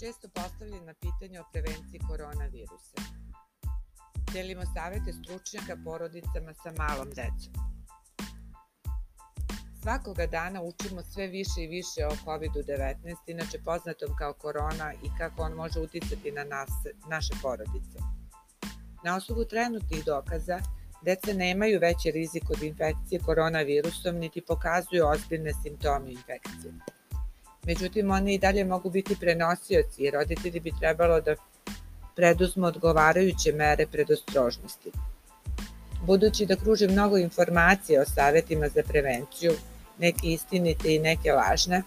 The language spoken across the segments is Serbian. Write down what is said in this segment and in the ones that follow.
često postavljena pitanja o prevenciji koronavirusa. Delimo savete stručnjaka porodicama sa malom decom. Svakoga dana učimo sve više i više o COVID-19, inače poznatom kao korona i kako on može uticati na nas, naše porodice. Na osnovu trenutnih dokaza, deca nemaju veći rizik od infekcije koronavirusom niti pokazuju ozbiljne simptome infekcije. Međutim, oni i dalje mogu biti prenosioci i roditelji bi trebalo da preduzmu odgovarajuće mere predostrožnosti. Budući da kruži mnogo informacija o savetima za prevenciju, neke istinite i neke lažne,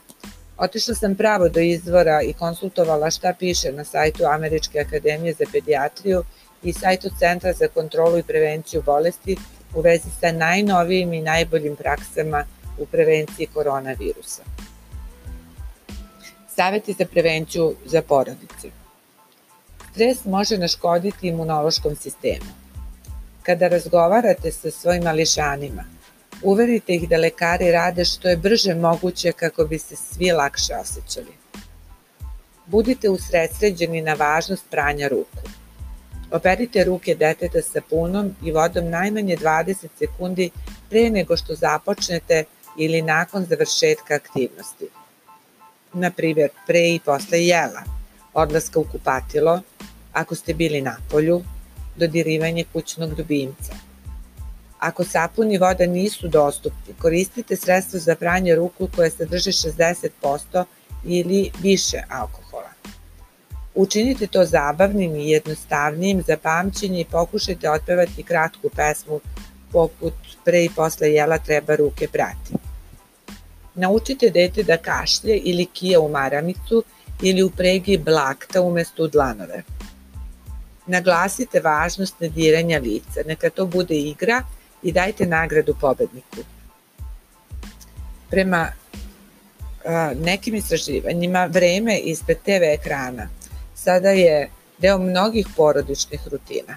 otišla sam pravo do izvora i konsultovala šta piše na sajtu Američke akademije za pedijatriju i sajtu Centra za kontrolu i prevenciju bolesti u vezi sa najnovijim i najboljim praksama u prevenciji koronavirusa. Saveti za prevenciju za porodice. Stres može naškoditi imunološkom sistemu. Kada razgovarate sa svojim mališanima, uverite ih da lekari rade što je brže moguće kako bi se svi lakše osjećali. Budite usredsređeni na važnost pranja ruku. Operite ruke deteta sapunom i vodom najmanje 20 sekundi pre nego što započnete ili nakon završetka aktivnosti na primjer pre i posle jela, odlaska u kupatilo, ako ste bili na polju, dodirivanje kućnog ljubimca. Ako sapun i voda nisu dostupni, koristite sredstvo za pranje ruku koje sadrže 60% ili više alkohola. Učinite to zabavnim i jednostavnijim za pamćenje i pokušajte otpevati kratku pesmu poput pre i posle jela treba ruke prati. Naučite dete da kašlje ili kije u maramicu ili upregi blakta umesto u dlanove. Naglasite važnost nediranja lica, neka to bude igra i dajte nagradu pobedniku. Prema a, nekim istraživanjima, vreme ispred TV ekrana sada je deo mnogih porodičnih rutina.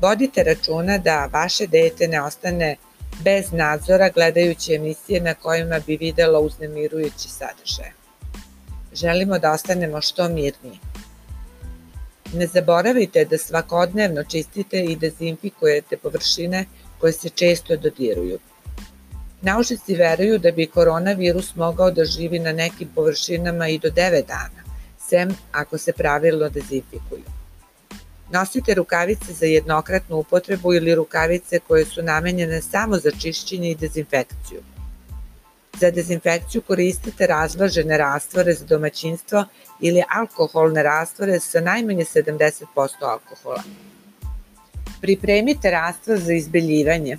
Vodite računa da vaše dete ne ostane bez nadzora gledajući emisije na kojima bi videlo uznemirujući sadržaj. Želimo da ostanemo što mirniji. Ne zaboravite da svakodnevno čistite i dezinfikujete površine koje se često dodiruju. Naučnici veruju da bi koronavirus mogao da živi na nekim površinama i do 9 dana, sem ako se pravilno dezinfikuju. Nosite rukavice za jednokratnu upotrebu ili rukavice koje su namenjene samo za čišćenje i dezinfekciju. Za dezinfekciju koristite razlažene rastvore za domaćinstvo ili alkoholne rastvore sa najmanje 70% alkohola. Pripremite rastvor za izbeljivanje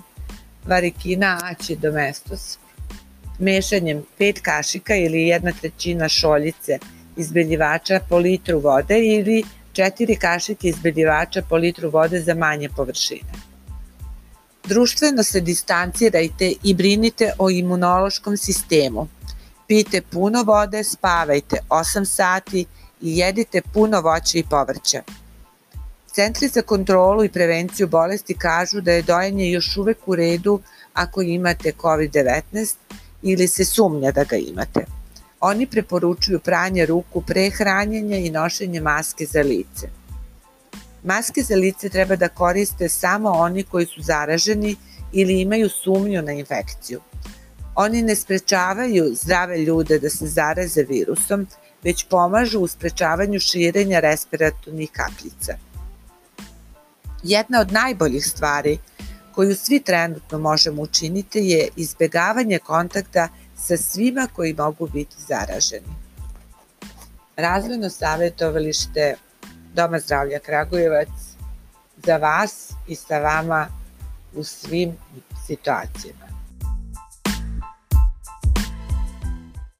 varikina aći domestos mešanjem 5 kašika ili 1 trećina šoljice izbeljivača po litru vode ili 4 kašike izbeljivača po litru vode za manje površine. Društveno se distancirajte i brinite o imunološkom sistemu. Pijte puno vode, spavajte 8 sati i jedite puno voća i povrća. Centri za kontrolu i prevenciju bolesti kažu da je dojenje još uvek u redu ako imate COVID-19 ili se sumnja da ga imate. Oni preporučuju pranje ruku pre hranjenja i nošenje maske za lice. Maske za lice treba da koriste samo oni koji su zaraženi ili imaju sumnju na infekciju. Oni ne sprečavaju zdrave ljude da se zaraze virusom, već pomažu u sprečavanju širenja respiratornih kapljica. Jedna od najboljih stvari koju svi trenutno možemo učiniti je izbegavanje kontakta sa svima koji mogu biti zaraženi. Razvojno savjetovalište Doma zdravlja Kragujevac za vas i sa vama u svim situacijama.